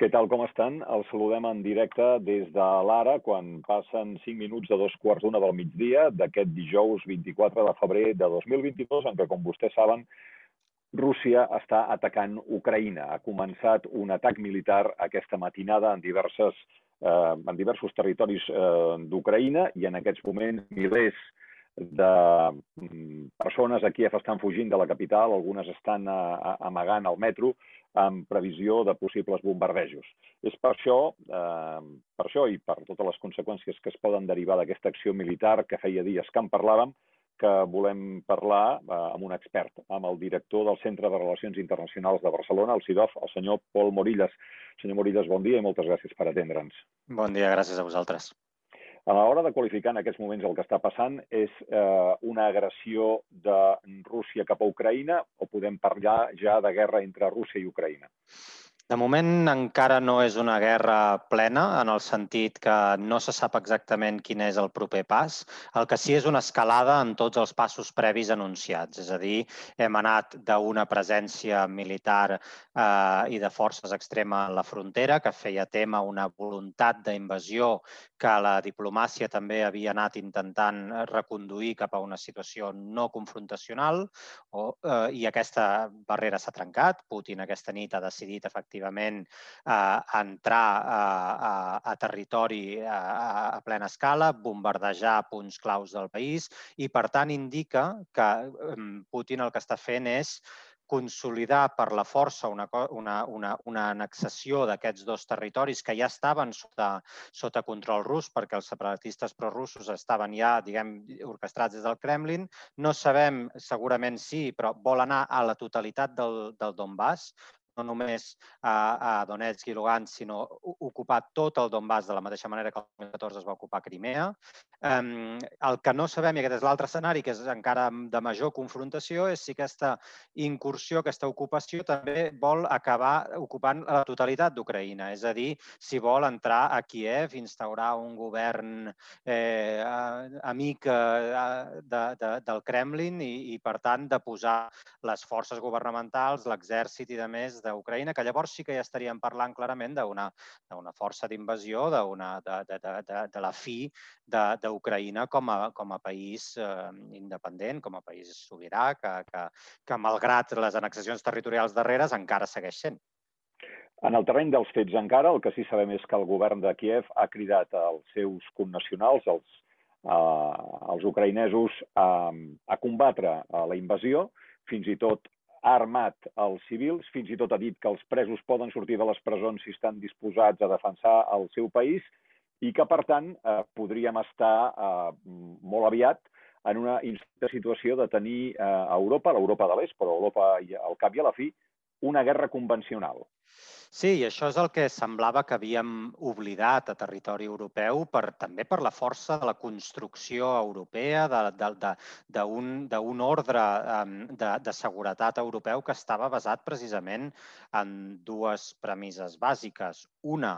Què tal, com estan? Els saludem en directe des de l'Ara, quan passen 5 minuts de dos quarts d'una del migdia d'aquest dijous 24 de febrer de 2022, en què, com vostès saben, Rússia està atacant Ucraïna. Ha començat un atac militar aquesta matinada en, diverses, eh, en diversos territoris eh, d'Ucraïna i en aquests moments milers de mm, persones a Kiev estan fugint de la capital, algunes estan a, a, amagant al metro, amb previsió de possibles bombardejos. És per això, eh, per això i per totes les conseqüències que es poden derivar d'aquesta acció militar que feia dies que en parlàvem, que volem parlar eh, amb un expert, amb el director del Centre de Relacions Internacionals de Barcelona, el CIDOF, el senyor Pol Morillas. Senyor Morillas, bon dia i moltes gràcies per atendre'ns. Bon dia, gràcies a vosaltres. A l'hora de qualificar en aquests moments el que està passant, és eh, una agressió de Rússia cap a Ucraïna o podem parlar ja de guerra entre Rússia i Ucraïna? De moment encara no és una guerra plena, en el sentit que no se sap exactament quin és el proper pas. El que sí és una escalada en tots els passos previs anunciats. És a dir, hem anat d'una presència militar eh, i de forces extrema en la frontera, que feia tema una voluntat d'invasió que la diplomàcia també havia anat intentant reconduir cap a una situació no confrontacional, o, eh, i aquesta barrera s'ha trencat. Putin aquesta nit ha decidit efectivament efectivament eh, entrar a, a, a territori a, a plena escala, bombardejar punts claus del país i, per tant, indica que Putin el que està fent és consolidar per la força una, una, una, una annexació d'aquests dos territoris que ja estaven sota, sota control rus perquè els separatistes prorussos estaven ja, diguem, orquestrats des del Kremlin. No sabem, segurament sí, però vol anar a la totalitat del, del Donbass, no només a, a Donetsk i Lugansk, sinó ocupar tot el Donbass de la mateixa manera que el 2014 es va ocupar Crimea. El que no sabem, i aquest és l'altre escenari, que és encara de major confrontació, és si aquesta incursió, aquesta ocupació, també vol acabar ocupant la totalitat d'Ucraïna. És a dir, si vol entrar a Kiev, instaurar un govern eh, amic eh, de, de, del Kremlin i, i, per tant, de posar les forces governamentals, l'exèrcit i de més d'Ucraïna, que llavors sí que ja estaríem parlant clarament d'una força d'invasió, de, de, de, de, la fi d'Ucraïna com, a, com a país eh, independent, com a país sobirà, que, que, que malgrat les annexacions territorials darreres encara segueix sent. En el terreny dels fets encara, el que sí sabem és que el govern de Kiev ha cridat als seus connacionals, els, eh, els ucraïnesos, a, a combatre la invasió, fins i tot ha armat els civils, fins i tot ha dit que els presos poden sortir de les presons si estan disposats a defensar el seu país i que, per tant, eh, podríem estar eh, molt aviat en una situació de tenir eh, a Europa, l'Europa de l'Est, però Europa al cap i a la fi, una guerra convencional. Sí, i això és el que semblava que havíem oblidat a territori europeu per, també per la força de la construcció europea, d'un ordre de, de seguretat europeu que estava basat precisament en dues premisses bàsiques. Una,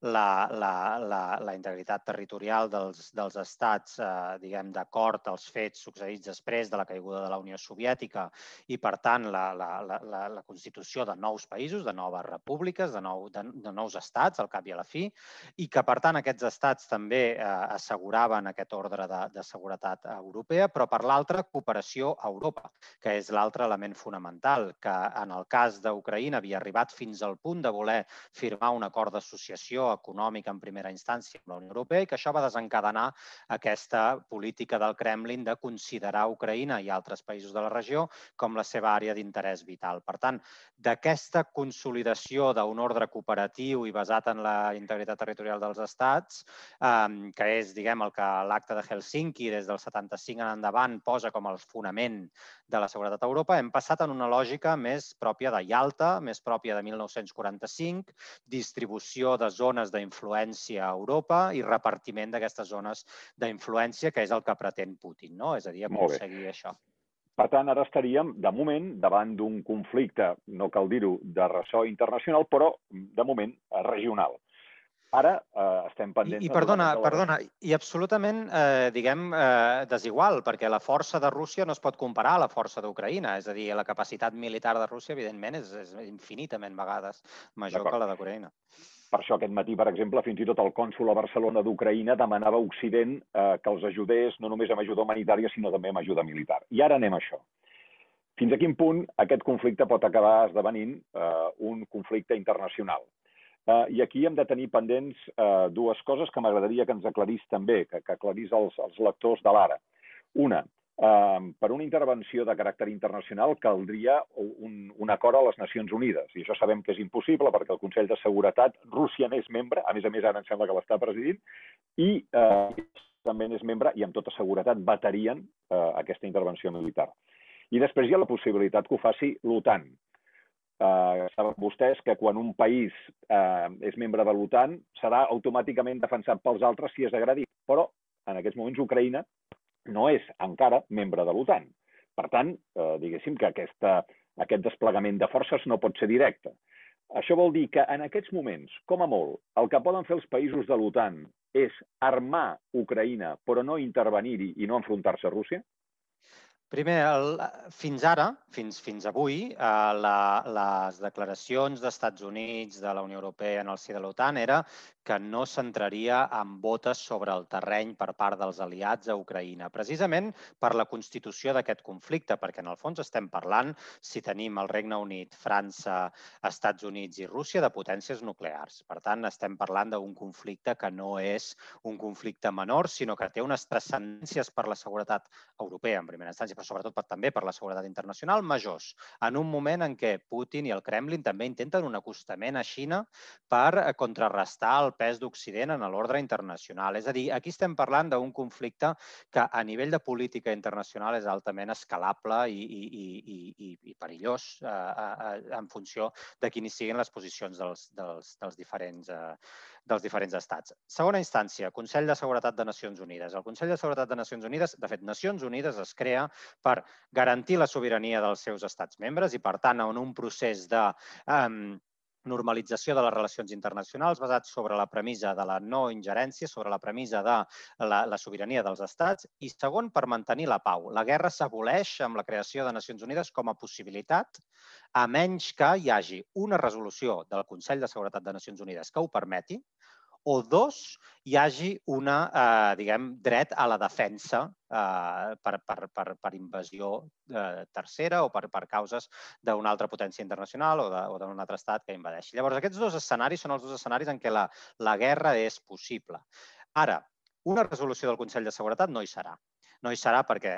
la, la, la, la integritat territorial dels, dels estats, eh, diguem, d'acord als fets succeïts després de la caiguda de la Unió Soviètica i, per tant, la, la, la, la constitució de nous països, de noves repúbliques, de, nou, de, de nous estats, al cap i a la fi, i que, per tant, aquests estats també eh, asseguraven aquest ordre de, de seguretat europea, però, per l'altra, cooperació a Europa, que és l'altre element fonamental, que en el cas d'Ucraïna havia arribat fins al punt de voler firmar un acord d'associació econòmica en primera instància amb la Unió Europea i que això va desencadenar aquesta política del Kremlin de considerar Ucraïna i altres països de la regió com la seva àrea d'interès vital. Per tant, d'aquesta consolidació d'un ordre cooperatiu i basat en la integritat territorial dels estats, eh, que és, diguem, el que l'acte de Helsinki des del 75 en endavant posa com el fonament de la seguretat a Europa, hem passat en una lògica més pròpia de Yalta, més pròpia de 1945, distribució de zones zones d'influència a Europa i repartiment d'aquestes zones d'influència, que és el que pretén Putin, no? És a dir, aconseguir això. Per tant, ara estaríem, de moment, davant d'un conflicte, no cal dir-ho, de ressò internacional, però, de moment, regional. Ara eh, estem pendents... I, i perdona, de perdona, i absolutament, eh, diguem, eh, desigual, perquè la força de Rússia no es pot comparar a la força d'Ucraïna. És a dir, la capacitat militar de Rússia, evidentment, és, és infinitament vegades major que la d'Ucraïna. Per això aquest matí, per exemple, fins i tot el cònsul a Barcelona d'Ucraïna demanava a Occident eh, que els ajudés no només amb ajuda humanitària, sinó també amb ajuda militar. I ara anem a això. Fins a quin punt aquest conflicte pot acabar esdevenint eh, un conflicte internacional? Uh, I aquí hem de tenir pendents uh, dues coses que m'agradaria que ens aclarís també, que, que aclarís els, els lectors de l'Ara. Una, uh, per una intervenció de caràcter internacional caldria un, un acord a les Nacions Unides. I això sabem que és impossible perquè el Consell de Seguretat, Rússia n'és membre, a més a més ara em sembla que l'està presidint, i uh, també n'és membre i amb tota seguretat batarien uh, aquesta intervenció militar. I després hi ha la possibilitat que ho faci l'OTAN, Eh, saben vostès que quan un país eh, és membre de l'OTAN serà automàticament defensat pels altres si és agredit. Però en aquests moments Ucraïna no és encara membre de l'OTAN. Per tant, eh, diguéssim que aquesta, aquest desplegament de forces no pot ser directe. Això vol dir que en aquests moments, com a molt, el que poden fer els països de l'OTAN és armar Ucraïna però no intervenir-hi i no enfrontar-se a Rússia? Primer, el, fins ara, fins, fins avui, eh, la, les declaracions d'Estats Units, de la Unió Europea en el si de l'OTAN era que no s'entraria en botes sobre el terreny per part dels aliats a Ucraïna, precisament per la constitució d'aquest conflicte, perquè en el fons estem parlant, si tenim el Regne Unit, França, Estats Units i Rússia, de potències nuclears. Per tant, estem parlant d'un conflicte que no és un conflicte menor, sinó que té unes transcendències per la seguretat europea, en primera instància, sobretot per, també per la seguretat internacional, majors, en un moment en què Putin i el Kremlin també intenten un acostament a Xina per contrarrestar el pes d'Occident en l'ordre internacional. És a dir, aquí estem parlant d'un conflicte que a nivell de política internacional és altament escalable i, i, i, i, i perillós eh, eh, en funció de quines siguin les posicions dels, dels, dels diferents eh, dels diferents estats. Segona instància, Consell de Seguretat de Nacions Unides. El Consell de Seguretat de Nacions Unides, de fet, Nacions Unides es crea per garantir la sobirania dels seus estats membres i, per tant, en un procés de eh, normalització de les relacions internacionals basat sobre la premissa de la no ingerència, sobre la premissa de la, la sobirania dels estats i segon, per mantenir la pau. La guerra s'aboleix amb la creació de Nacions Unides com a possibilitat a menys que hi hagi una resolució del Consell de Seguretat de Nacions Unides que ho permeti, o dos, hi hagi una, eh, diguem, dret a la defensa eh, per, per, per, per invasió eh, tercera o per, per causes d'una altra potència internacional o d'un altre estat que invadeixi. Llavors, aquests dos escenaris són els dos escenaris en què la, la guerra és possible. Ara, una resolució del Consell de Seguretat no hi serà no hi serà perquè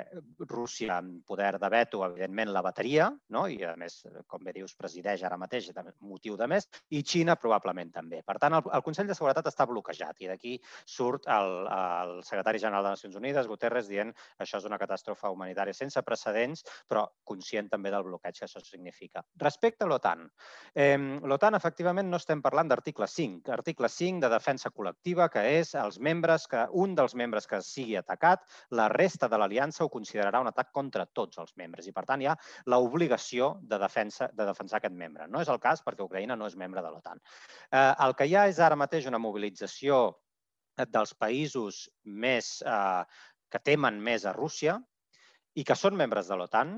Rússia, amb poder de veto, evidentment la bateria, no? i a més, com bé dius, presideix ara mateix, motiu de més, i Xina probablement també. Per tant, el, el Consell de Seguretat està bloquejat i d'aquí surt el, el secretari general de Nacions Unides, Guterres, dient això és una catàstrofe humanitària sense precedents, però conscient també del bloqueig que això significa. Respecte a l'OTAN, eh, l'OTAN efectivament no estem parlant d'article 5, article 5 de defensa col·lectiva, que és els membres que un dels membres que sigui atacat, la resta resta de l'aliança ho considerarà un atac contra tots els membres i, per tant, hi ha l'obligació de, defensa, de defensar aquest membre. No és el cas perquè Ucraïna no és membre de l'OTAN. Eh, el que hi ha és ara mateix una mobilització dels països més, eh, que temen més a Rússia i que són membres de l'OTAN,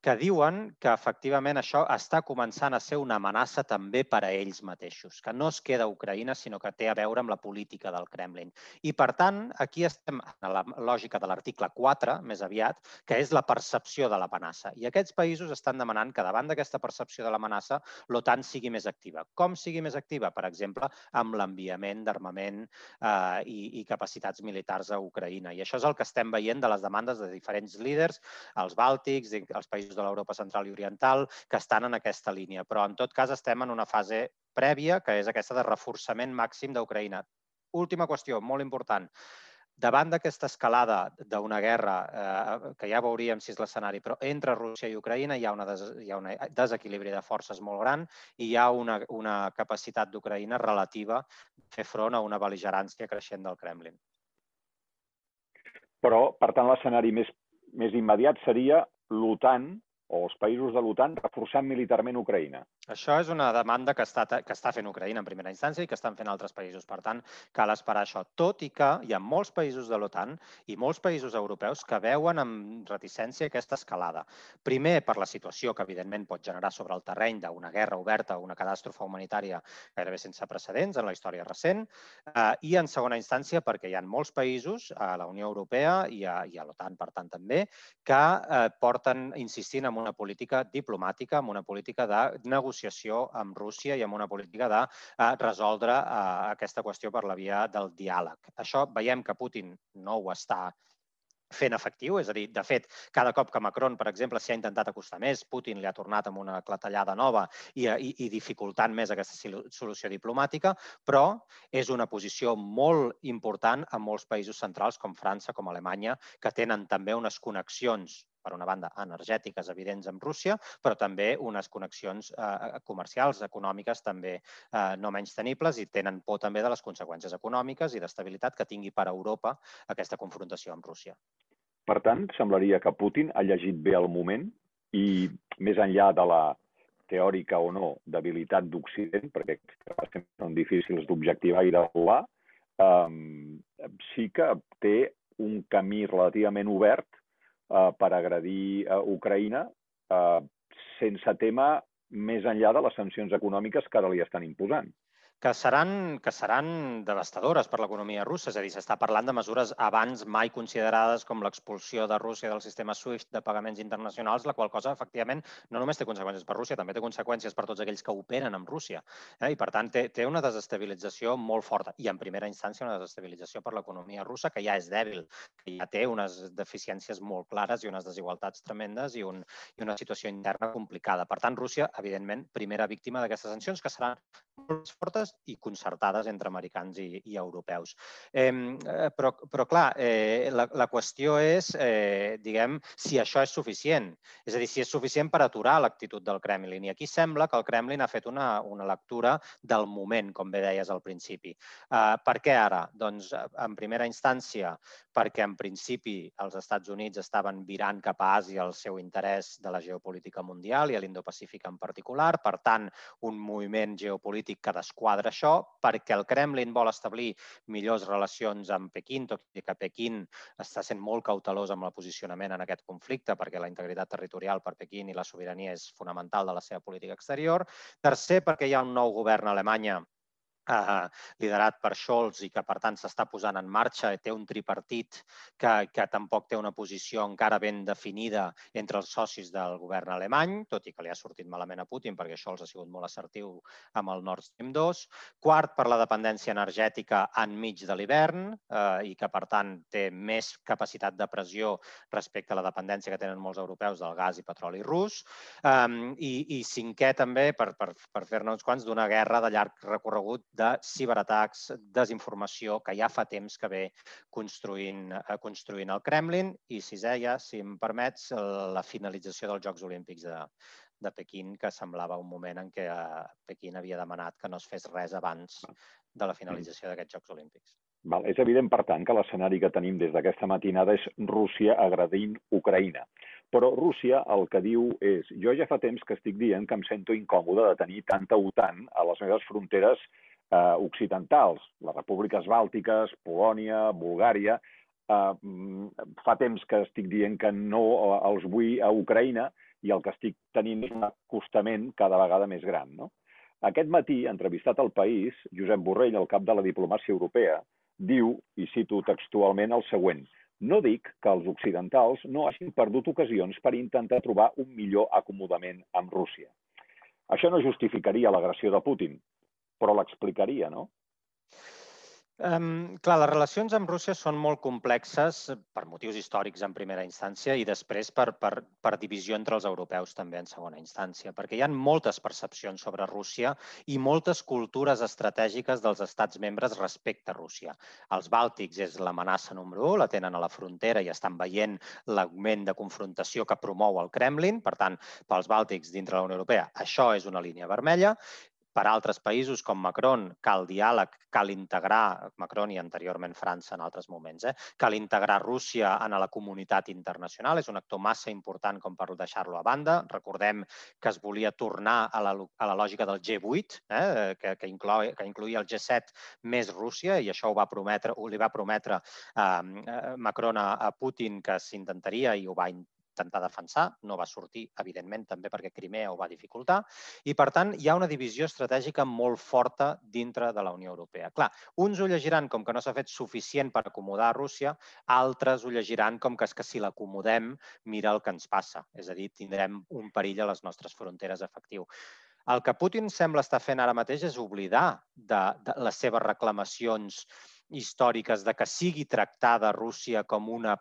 que diuen que efectivament això està començant a ser una amenaça també per a ells mateixos, que no es queda a Ucraïna, sinó que té a veure amb la política del Kremlin. I, per tant, aquí estem en la lògica de l'article 4, més aviat, que és la percepció de l'amenaça. I aquests països estan demanant que davant d'aquesta percepció de l'amenaça l'OTAN sigui més activa. Com sigui més activa? Per exemple, amb l'enviament d'armament eh, i, i capacitats militars a Ucraïna. I això és el que estem veient de les demandes de diferents líders, els bàltics, els països països de l'Europa central i oriental que estan en aquesta línia. Però, en tot cas, estem en una fase prèvia, que és aquesta de reforçament màxim d'Ucraïna. Última qüestió, molt important. Davant d'aquesta escalada d'una guerra, eh, que ja veuríem si és l'escenari, però entre Rússia i Ucraïna hi ha, una des, hi ha un desequilibri de forces molt gran i hi ha una, una capacitat d'Ucraïna relativa de fer front a una beligerància creixent del Kremlin. Però, per tant, l'escenari més, més immediat seria l'OTAN o els països de l'OTAN reforçant militarment Ucraïna. Això és una demanda que està, que està fent Ucraïna en primera instància i que estan fent altres països. Per tant, cal esperar això. Tot i que hi ha molts països de l'OTAN i molts països europeus que veuen amb reticència aquesta escalada. Primer, per la situació que, evidentment, pot generar sobre el terreny d'una guerra oberta una catàstrofe humanitària gairebé sense precedents en la història recent. Eh, I, en segona instància, perquè hi ha molts països, a la Unió Europea i a, i a l'OTAN, per tant, també, que eh, porten insistint en una política diplomàtica, en una política de negociació negociació amb Rússia i amb una política de eh, resoldre eh, aquesta qüestió per la via del diàleg. Això veiem que Putin no ho està fent efectiu, és a dir, de fet, cada cop que Macron, per exemple, s'hi ha intentat acostar més, Putin li ha tornat amb una clatellada nova i, i, i dificultant més aquesta solució diplomàtica, però és una posició molt important en molts països centrals com França, com Alemanya, que tenen també unes connexions per una banda, energètiques evidents amb Rússia, però també unes connexions eh, eh, comercials, econòmiques també eh, no menys tenibles i tenen por també de les conseqüències econòmiques i d'estabilitat que tingui per a Europa aquesta confrontació amb Rússia. Per tant, semblaria que Putin ha llegit bé el moment i més enllà de la teòrica o no debilitat d'Occident, perquè són difícils d'objectivar i d'avaluar, eh, sí que té un camí relativament obert eh, per agredir a Ucraïna eh, sense tema més enllà de les sancions econòmiques que ara li estan imposant que seran, que seran devastadores per l'economia russa. És a dir, s'està parlant de mesures abans mai considerades com l'expulsió de Rússia del sistema SWIFT de pagaments internacionals, la qual cosa, efectivament, no només té conseqüències per Rússia, també té conseqüències per tots aquells que operen amb Rússia. Eh? I, per tant, té, té una desestabilització molt forta. I, en primera instància, una desestabilització per l'economia russa, que ja és dèbil, que ja té unes deficiències molt clares i unes desigualtats tremendes i, un, i una situació interna complicada. Per tant, Rússia, evidentment, primera víctima d'aquestes sancions, que seran molt fortes i concertades entre americans i, i europeus. Eh, però, però, clar, eh, la, la qüestió és, eh, diguem, si això és suficient. És a dir, si és suficient per aturar l'actitud del Kremlin. I aquí sembla que el Kremlin ha fet una, una lectura del moment, com bé deies al principi. Eh, per què ara? Doncs, en primera instància, perquè en principi els Estats Units estaven virant cap a Àsia el seu interès de la geopolítica mundial i a l'Indo-Pacífic en particular. Per tant, un moviment geopolític que desquadra quadra això perquè el Kremlin vol establir millors relacions amb Pequín, tot i que Pequín està sent molt cautelós amb el posicionament en aquest conflicte perquè la integritat territorial per Pequín i la sobirania és fonamental de la seva política exterior. Tercer, perquè hi ha un nou govern a Alemanya eh, liderat per Scholz i que, per tant, s'està posant en marxa. Té un tripartit que, que tampoc té una posició encara ben definida entre els socis del govern alemany, tot i que li ha sortit malament a Putin perquè Scholz ha sigut molt assertiu amb el Nord Stream 2. Quart, per la dependència energètica enmig de l'hivern eh, i que, per tant, té més capacitat de pressió respecte a la dependència que tenen molts europeus del gas i petroli rus. Um, i, I cinquè, també, per, per, per fer-ne uns quants, d'una guerra de llarg recorregut de ciberatacs, desinformació, que ja fa temps que ve construint, eh, construint el Kremlin. I sisè, ja, si em permets, la finalització dels Jocs Olímpics de, de Pequín, que semblava un moment en què eh, Pequín havia demanat que no es fes res abans de la finalització d'aquests Jocs Olímpics. Val. És evident, per tant, que l'escenari que tenim des d'aquesta matinada és Rússia agredint Ucraïna. Però Rússia el que diu és jo ja fa temps que estic dient que em sento incòmode de tenir tanta OTAN a les meves fronteres eh, occidentals, les repúbliques bàltiques, Polònia, Bulgària. Eh, mm, fa temps que estic dient que no els vull a Ucraïna i el que estic tenint és un acostament cada vegada més gran. No? Aquest matí, entrevistat al País, Josep Borrell, el cap de la diplomàcia europea, diu, i cito textualment, el següent. No dic que els occidentals no hagin perdut ocasions per intentar trobar un millor acomodament amb Rússia. Això no justificaria l'agressió de Putin, però l'explicaria, no? Um, clar, les relacions amb Rússia són molt complexes per motius històrics en primera instància i després per, per, per divisió entre els europeus també en segona instància, perquè hi ha moltes percepcions sobre Rússia i moltes cultures estratègiques dels estats membres respecte a Rússia. Els bàltics és l'amenaça número 1, la tenen a la frontera i estan veient l'augment de confrontació que promou el Kremlin. Per tant, pels bàltics dintre la Unió Europea, això és una línia vermella per altres països com Macron cal diàleg, cal integrar, Macron i anteriorment França en altres moments, eh? cal integrar Rússia en la comunitat internacional, és un actor massa important com per deixar-lo a banda. Recordem que es volia tornar a la, a la lògica del G8, eh? que, que, inclou, que incluïa el G7 més Rússia, i això ho va prometre, ho li va prometre eh, Macron a, a Putin que s'intentaria i ho va intentar defensar, no va sortir, evidentment, també perquè Crimea ho va dificultar, i per tant hi ha una divisió estratègica molt forta dintre de la Unió Europea. Clar, uns ho llegiran com que no s'ha fet suficient per acomodar Rússia, altres ho llegiran com que és que si l'acomodem, mira el que ens passa, és a dir, tindrem un perill a les nostres fronteres efectiu. El que Putin sembla estar fent ara mateix és oblidar de, de les seves reclamacions històriques de que sigui tractada Rússia com una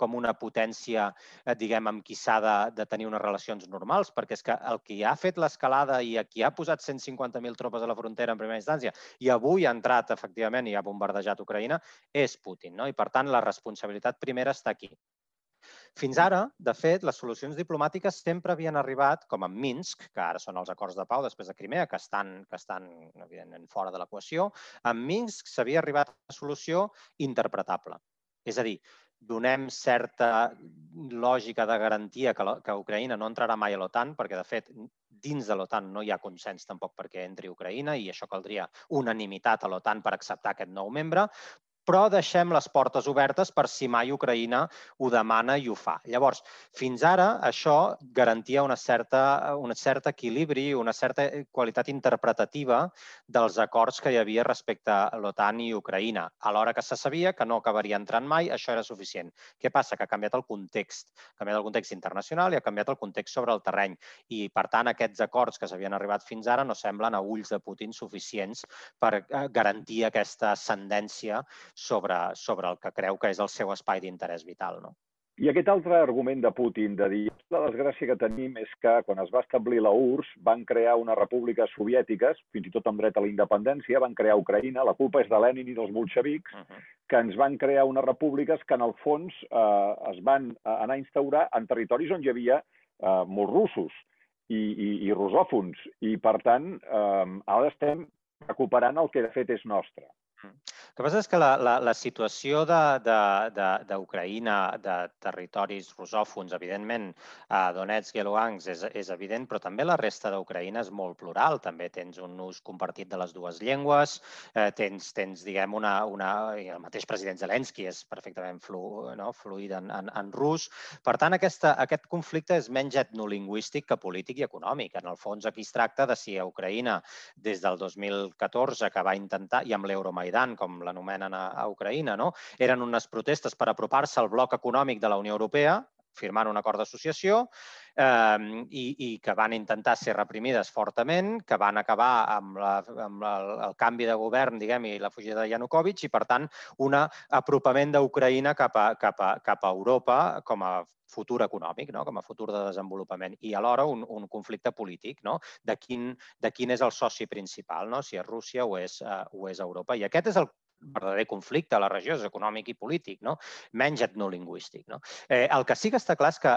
com una potència, eh, diguem, amb qui s'ha de, de tenir unes relacions normals, perquè és que el qui ha fet l'escalada i a qui ha posat 150.000 tropes a la frontera en primera instància i avui ha entrat, efectivament, i ha bombardejat Ucraïna, és Putin. No? I, per tant, la responsabilitat primera està aquí. Fins ara, de fet, les solucions diplomàtiques sempre havien arribat, com en Minsk, que ara són els acords de pau després de Crimea, que estan, que estan evidentment, fora de l'equació, en Minsk s'havia arribat a una solució interpretable. És a dir, donem certa lògica de garantia que, que Ucraïna no entrarà mai a l'OTAN, perquè, de fet, dins de l'OTAN no hi ha consens tampoc perquè entri Ucraïna i això caldria unanimitat a l'OTAN per acceptar aquest nou membre, però deixem les portes obertes per si mai Ucraïna ho demana i ho fa. Llavors, fins ara això garantia una certa, un cert equilibri, una certa qualitat interpretativa dels acords que hi havia respecte a l'OTAN i Ucraïna. Alhora que se sabia que no acabaria entrant mai, això era suficient. Què passa? Que ha canviat el context. Ha canviat el context internacional i ha canviat el context sobre el terreny. I, per tant, aquests acords que s'havien arribat fins ara no semblen a ulls de Putin suficients per eh, garantir aquesta ascendència sobre, sobre el que creu que és el seu espai d'interès vital. No? I aquest altre argument de Putin de dir la desgràcia que tenim és que quan es va establir la URSS van crear unes repúbliques soviètiques, fins i tot amb dret a la independència, van crear Ucraïna, la culpa és de Lenin i dels bolxevics, uh -huh. que ens van crear unes repúbliques que en el fons eh, es van eh, anar a instaurar en territoris on hi havia eh, molts russos i, i, i rusòfons. I, per tant, eh, ara estem recuperant el que de fet és nostre. Que passa és que la, la, la situació d'Ucraïna, de, de, de, de territoris rusòfons, evidentment, a Donetsk i a Lugansk és, és evident, però també la resta d'Ucraïna és molt plural. També tens un ús compartit de les dues llengües, eh, tens, tens, diguem, una, una... el mateix president Zelensky és perfectament flu, no? fluid en, en, en rus. Per tant, aquesta, aquest conflicte és menys etnolingüístic que polític i econòmic. En el fons, aquí es tracta de si a Ucraïna, des del 2014, que va intentar, i amb l'Euromaidan, com l'anomenen a, a Ucraïna, no? eren unes protestes per apropar-se al bloc econòmic de la Unió Europea, firmant un acord d'associació eh, i, i que van intentar ser reprimides fortament, que van acabar amb, la, amb la, el canvi de govern diguem i la fugida de Yanukovych i, per tant, un apropament d'Ucraïna cap, a, cap, a, cap a Europa com a futur econòmic, no? com a futur de desenvolupament, i alhora un, un conflicte polític, no? de, quin, de quin és el soci principal, no? si és Rússia o és, uh, o és Europa. I aquest és el verdader conflicte a la regió, és econòmic i polític, no? menys etnolingüístic. No? Eh, el que sí que està clar és que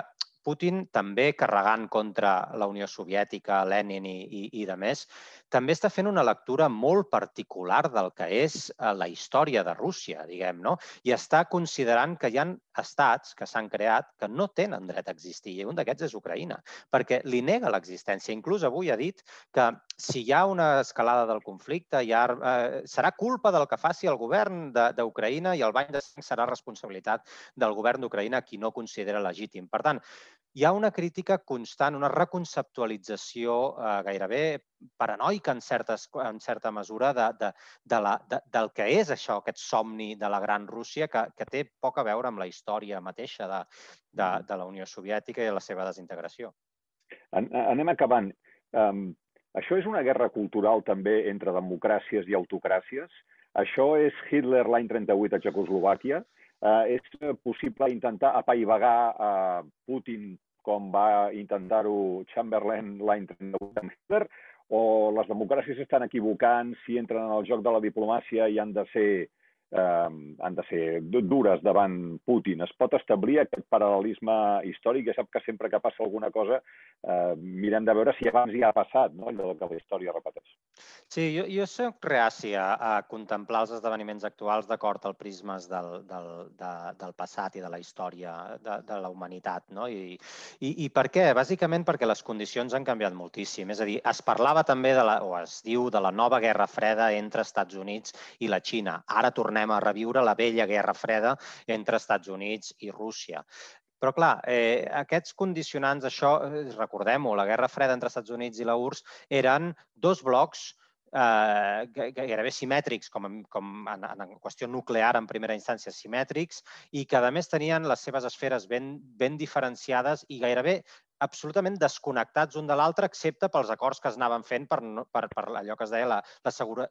Putin, també carregant contra la Unió Soviètica, Lenin i, i, i de més, també està fent una lectura molt particular del que és eh, la història de Rússia, diguem, no? I està considerant que hi ha estats que s'han creat que no tenen dret a existir, i un d'aquests és Ucraïna, perquè li nega l'existència. Inclús avui ha dit que si hi ha una escalada del conflicte, ha, eh, serà culpa del que faci el govern d'Ucraïna i el bany de sang serà responsabilitat del govern d'Ucraïna qui no considera legítim. Per tant, hi ha una crítica constant, una reconceptualització eh, gairebé paranoica en, certes, en certa mesura de, de, de la, de, del que és això, aquest somni de la gran Rússia, que, que té poc a veure amb la història mateixa de, de, mm. de la Unió Soviètica i la seva desintegració. Anem acabant. Um, això és una guerra cultural també entre democràcies i autocràcies. Això és Hitler l'any 38 a Txecoslovàquia. Uh, és possible intentar apaivagar uh, Putin com va intentar-ho Chamberlain l'any 38 amb Hitler, o les democràcies estan equivocant si entren en el joc de la diplomàcia i han de ser eh, han de ser dures davant Putin. Es pot establir aquest paral·lelisme històric? Ja sap que sempre que passa alguna cosa eh, mirem de veure si abans ja ha passat, no? allò que la història repeteix. Sí, jo, jo soc reaci a, a contemplar els esdeveniments actuals d'acord al prismes del, del, de, del passat i de la història de, de la humanitat. No? I, i, I per què? Bàsicament perquè les condicions han canviat moltíssim. És a dir, es parlava també de la, o es diu de la nova guerra freda entre Estats Units i la Xina. Ara tornem a reviure la vella guerra freda entre Estats Units i Rússia. Però, clar, eh, aquests condicionants, això, eh, recordem-ho, la Guerra Freda entre Estats Units i la URSS eren dos blocs eh, gairebé simètrics, com, com en, en qüestió nuclear en primera instància simètrics, i que a més tenien les seves esferes ben, ben diferenciades i gairebé absolutament desconnectats un de l'altre, excepte pels acords que es anaven fent per, per, per allò que es deia la, la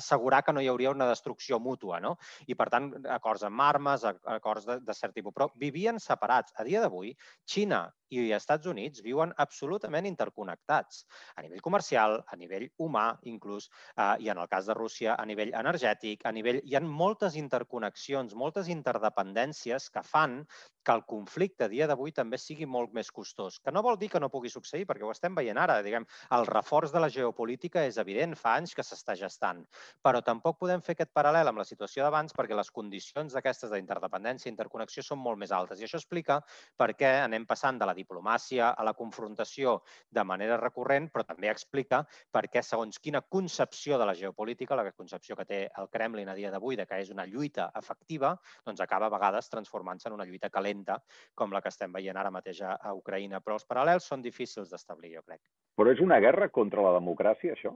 assegurar que no hi hauria una destrucció mútua. No? I, per tant, acords amb armes, acords de, de cert tipus. Però vivien separats. A dia d'avui, Xina i Estats Units viuen absolutament interconnectats a nivell comercial, a nivell humà inclús, eh, i en el cas de Rússia a nivell energètic, a nivell... Hi ha moltes interconnexions, moltes interdependències que fan que el conflicte a dia d'avui també sigui molt més costós, que no vol dir que no pugui succeir, perquè ho estem veient ara. Diguem, el reforç de la geopolítica és evident, fa anys que s'està gestant, però tampoc podem fer aquest paral·lel amb la situació d'abans perquè les condicions d'aquestes d'interdependència i interconnexió són molt més altes. I això explica per què anem passant de la diplomàcia a la confrontació de manera recurrent, però també explica per què, segons quina concepció de la geopolítica, la concepció que té el Kremlin a dia d'avui de que és una lluita efectiva, doncs acaba a vegades transformant-se en una lluita calenta lenta com la que estem veient ara mateix a Ucraïna. Però els paral·lels són difícils d'establir, jo crec. Però és una guerra contra la democràcia, això?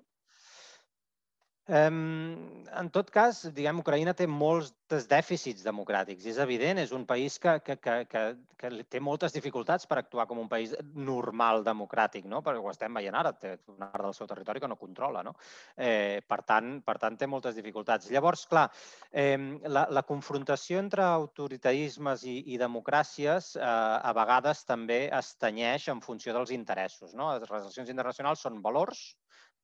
En tot cas, diguem, Ucraïna té molts dèficits democràtics. És evident, és un país que, que, que, que, que té moltes dificultats per actuar com un país normal democràtic, no? perquè ho estem veient ara, té una part del seu territori que no controla. No? Eh, per, tant, per tant, té moltes dificultats. Llavors, clar, eh, la, la confrontació entre autoritarismes i, i democràcies eh, a vegades també es tenyeix en funció dels interessos. No? Les relacions internacionals són valors,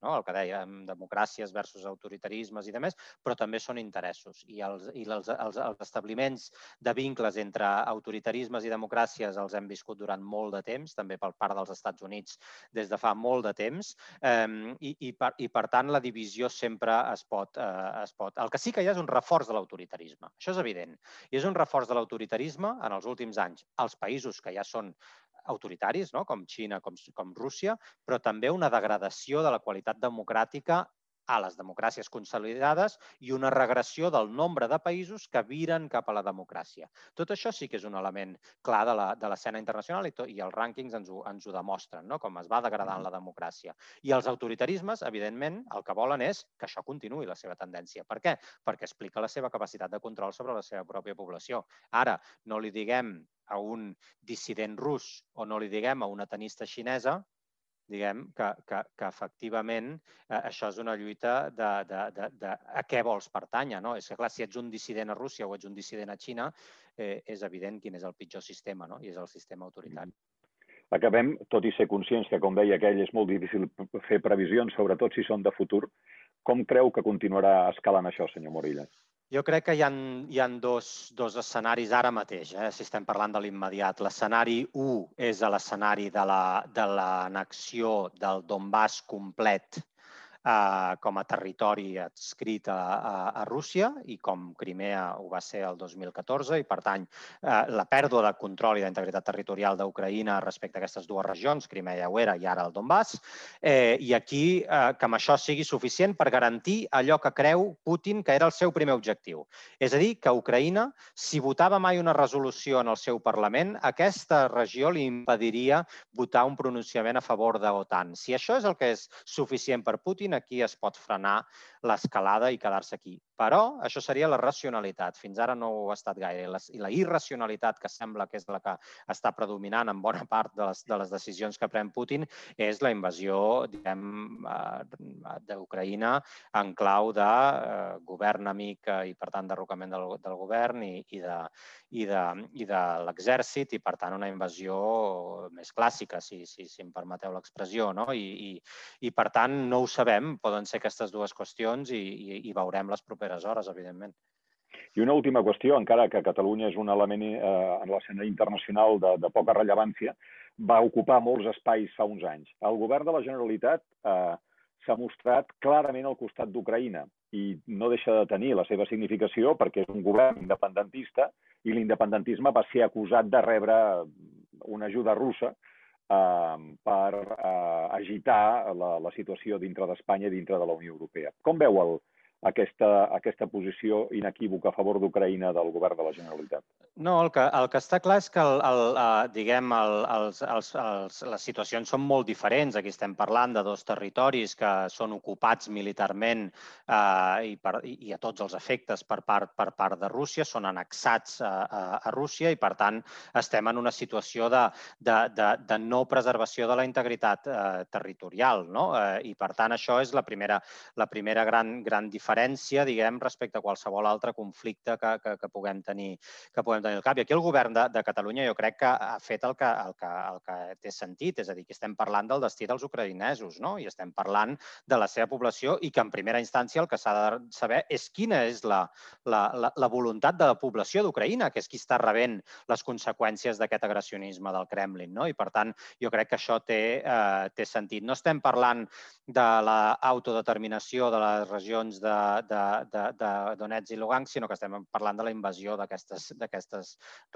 no? el que dèiem, democràcies versus autoritarismes i demés, però també són interessos. I, els, i els, els, els establiments de vincles entre autoritarismes i democràcies els hem viscut durant molt de temps, també per part dels Estats Units des de fa molt de temps, eh, i, i, per, i per tant la divisió sempre es pot, eh, es pot... El que sí que hi ha és un reforç de l'autoritarisme, això és evident. I és un reforç de l'autoritarisme en els últims anys. Els països que ja són autoritaris, no? com Xina, com, com Rússia, però també una degradació de la qualitat democràtica a les democràcies consolidades i una regressió del nombre de països que viren cap a la democràcia. Tot això sí que és un element clar de l'escena internacional i, to, i els rànquings ens ho, ens ho demostren, no? com es va degradant la democràcia. I els autoritarismes, evidentment, el que volen és que això continuï la seva tendència. Per què? Perquè explica la seva capacitat de control sobre la seva pròpia població. Ara, no li diguem a un dissident rus o no li diguem a una tenista xinesa, diguem que, que, que efectivament eh, això és una lluita de, de, de, de a què vols pertànyer. No? És que, clar, si ets un dissident a Rússia o ets un dissident a Xina, eh, és evident quin és el pitjor sistema, no? i és el sistema autoritari. Acabem, tot i ser conscients que, com deia aquell, és molt difícil fer previsions, sobretot si són de futur. Com creu que continuarà escalant això, senyor Morillas? Jo crec que hi ha, hi ha dos, dos escenaris ara mateix, eh, si estem parlant de l'immediat. L'escenari 1 és l'escenari de l'annexió la, de del Donbass complet eh, com a territori adscrit a, a, a Rússia i com Crimea ho va ser el 2014 i, per tant, eh, la pèrdua de control i d'integritat territorial d'Ucraïna respecte a aquestes dues regions, Crimea ho era i ara el Donbass, eh, i aquí eh, que amb això sigui suficient per garantir allò que creu Putin que era el seu primer objectiu. És a dir, que Ucraïna, si votava mai una resolució en el seu Parlament, aquesta regió li impediria votar un pronunciament a favor de l'OTAN. Si això és el que és suficient per Putin, aquí es pot frenar l'escalada i quedar-se aquí. Però això seria la racionalitat. Fins ara no ho ha estat gaire. I la irracionalitat, que sembla que és la que està predominant en bona part de les, de les decisions que pren Putin, és la invasió diguem, eh, d'Ucraïna en clau de eh, govern amic i, per tant, derrocament del, del govern i, i de, i de, i de l'exèrcit i, per tant, una invasió més clàssica, si, si, si em permeteu l'expressió. No? I, i, I, per tant, no ho sabem. Poden ser aquestes dues qüestions i, i, i veurem les properes hores, evidentment. I una última qüestió, encara que Catalunya és un element eh, en l'escenari internacional de, de poca rellevància, va ocupar molts espais fa uns anys. El govern de la Generalitat eh, s'ha mostrat clarament al costat d'Ucraïna i no deixa de tenir la seva significació perquè és un govern independentista i l'independentisme va ser acusat de rebre una ajuda russa eh, per eh, agitar la, la situació dintre d'Espanya i dintre de la Unió Europea. Com veu el, aquesta, aquesta posició inequívoca a favor d'Ucraïna del govern de la Generalitat? No, el que, el que està clar és que el, el, uh, diguem, el, els, els, els, les situacions són molt diferents. Aquí estem parlant de dos territoris que són ocupats militarment uh, i, per, i a tots els efectes per part, per part de Rússia, són annexats a, a, a Rússia i, per tant, estem en una situació de, de, de, de no preservació de la integritat uh, territorial. No? Uh, I, per tant, això és la primera, la primera gran, gran diferència, diguem, respecte a qualsevol altre conflicte que, que, que, puguem, tenir, que puguem tenir al cap. I aquí el govern de, de Catalunya jo crec que ha fet el que, el, que, el que té sentit, és a dir, que estem parlant del destí dels ucraïnesos, no? i estem parlant de la seva població i que en primera instància el que s'ha de saber és quina és la, la, la, la voluntat de la població d'Ucraïna, que és qui està rebent les conseqüències d'aquest agressionisme del Kremlin. No? I, per tant, jo crec que això té, eh, té sentit. No estem parlant de l'autodeterminació de les regions de, de, de, de Donetsk i Lugansk, sinó que estem parlant de la invasió d'aquestes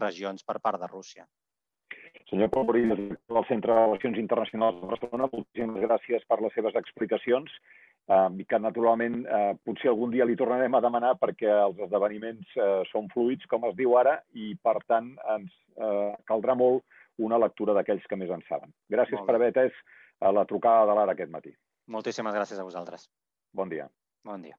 regions per part de Rússia. Senyor Pobrí, del Centre de Relacions Internacionals de Barcelona, moltíssimes gràcies per les seves explicacions eh, i que naturalment eh, potser algun dia li tornarem a demanar perquè els esdeveniments eh, són fluids, com es diu ara, i per tant ens eh, caldrà molt una lectura d'aquells que més en saben. Gràcies per haver atès la trucada de l'ara aquest matí. Moltíssimes gràcies a vosaltres. Bon dia. Bon dia.